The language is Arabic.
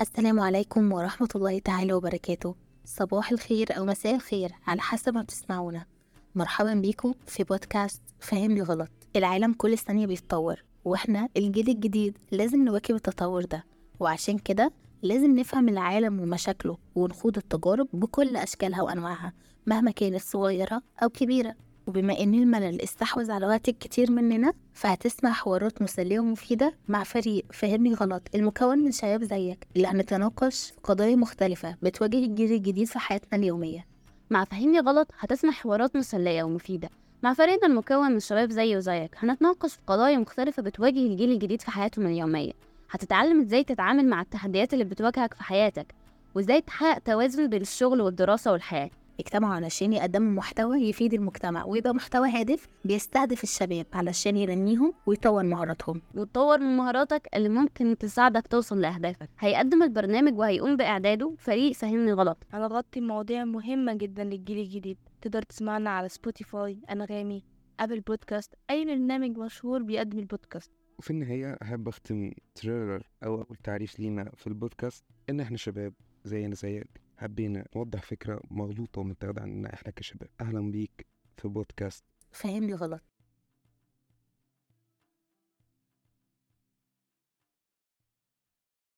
السلام عليكم ورحمة الله تعالى وبركاته. صباح الخير أو مساء الخير على حسب ما بتسمعونا. مرحبا بيكم في بودكاست فهمني غلط العالم كل ثانية بيتطور وإحنا الجيل الجديد لازم نواكب التطور ده. وعشان كده لازم نفهم العالم ومشاكله ونخوض التجارب بكل أشكالها وأنواعها مهما كانت صغيرة أو كبيرة. وبما إن الملل استحوذ على وقت كتير مننا فهتسمع حوارات مسلية ومفيدة مع فريق فهمني غلط المكون من شباب زيك اللي هنتناقش في قضايا مختلفة بتواجه الجيل الجديد في حياتنا اليومية. مع فهمني غلط هتسمع حوارات مسلية ومفيدة. مع فريقنا المكون من شباب زيي وزيك هنتناقش في قضايا مختلفة بتواجه الجيل الجديد في حياتهم اليومية. هتتعلم إزاي تتعامل مع التحديات اللي بتواجهك في حياتك وإزاي تحقق توازن بين الشغل والدراسة والحياة. اجتمعوا علشان يقدموا محتوى يفيد المجتمع ويبقى محتوى هادف بيستهدف الشباب علشان ينميهم ويطور مهاراتهم. وتطور من مهاراتك اللي ممكن تساعدك توصل لأهدافك. هيقدم البرنامج وهيقوم بإعداده فريق فاهمني غلط. هنغطي مواضيع مهمة جدا للجيل الجديد. تقدر تسمعنا على سبوتيفاي أنغامي أبل Podcasts أي برنامج مشهور بيقدم البودكاست. وفي النهاية أحب أختم trailer أو أول تعريف لينا في البودكاست إن إحنا شباب زينا زيك. حبينا نوضح فكرة مغلوطة ومتاخدة عننا إحنا كشباب. أهلا بيك في بودكاست. فاهمني غلط.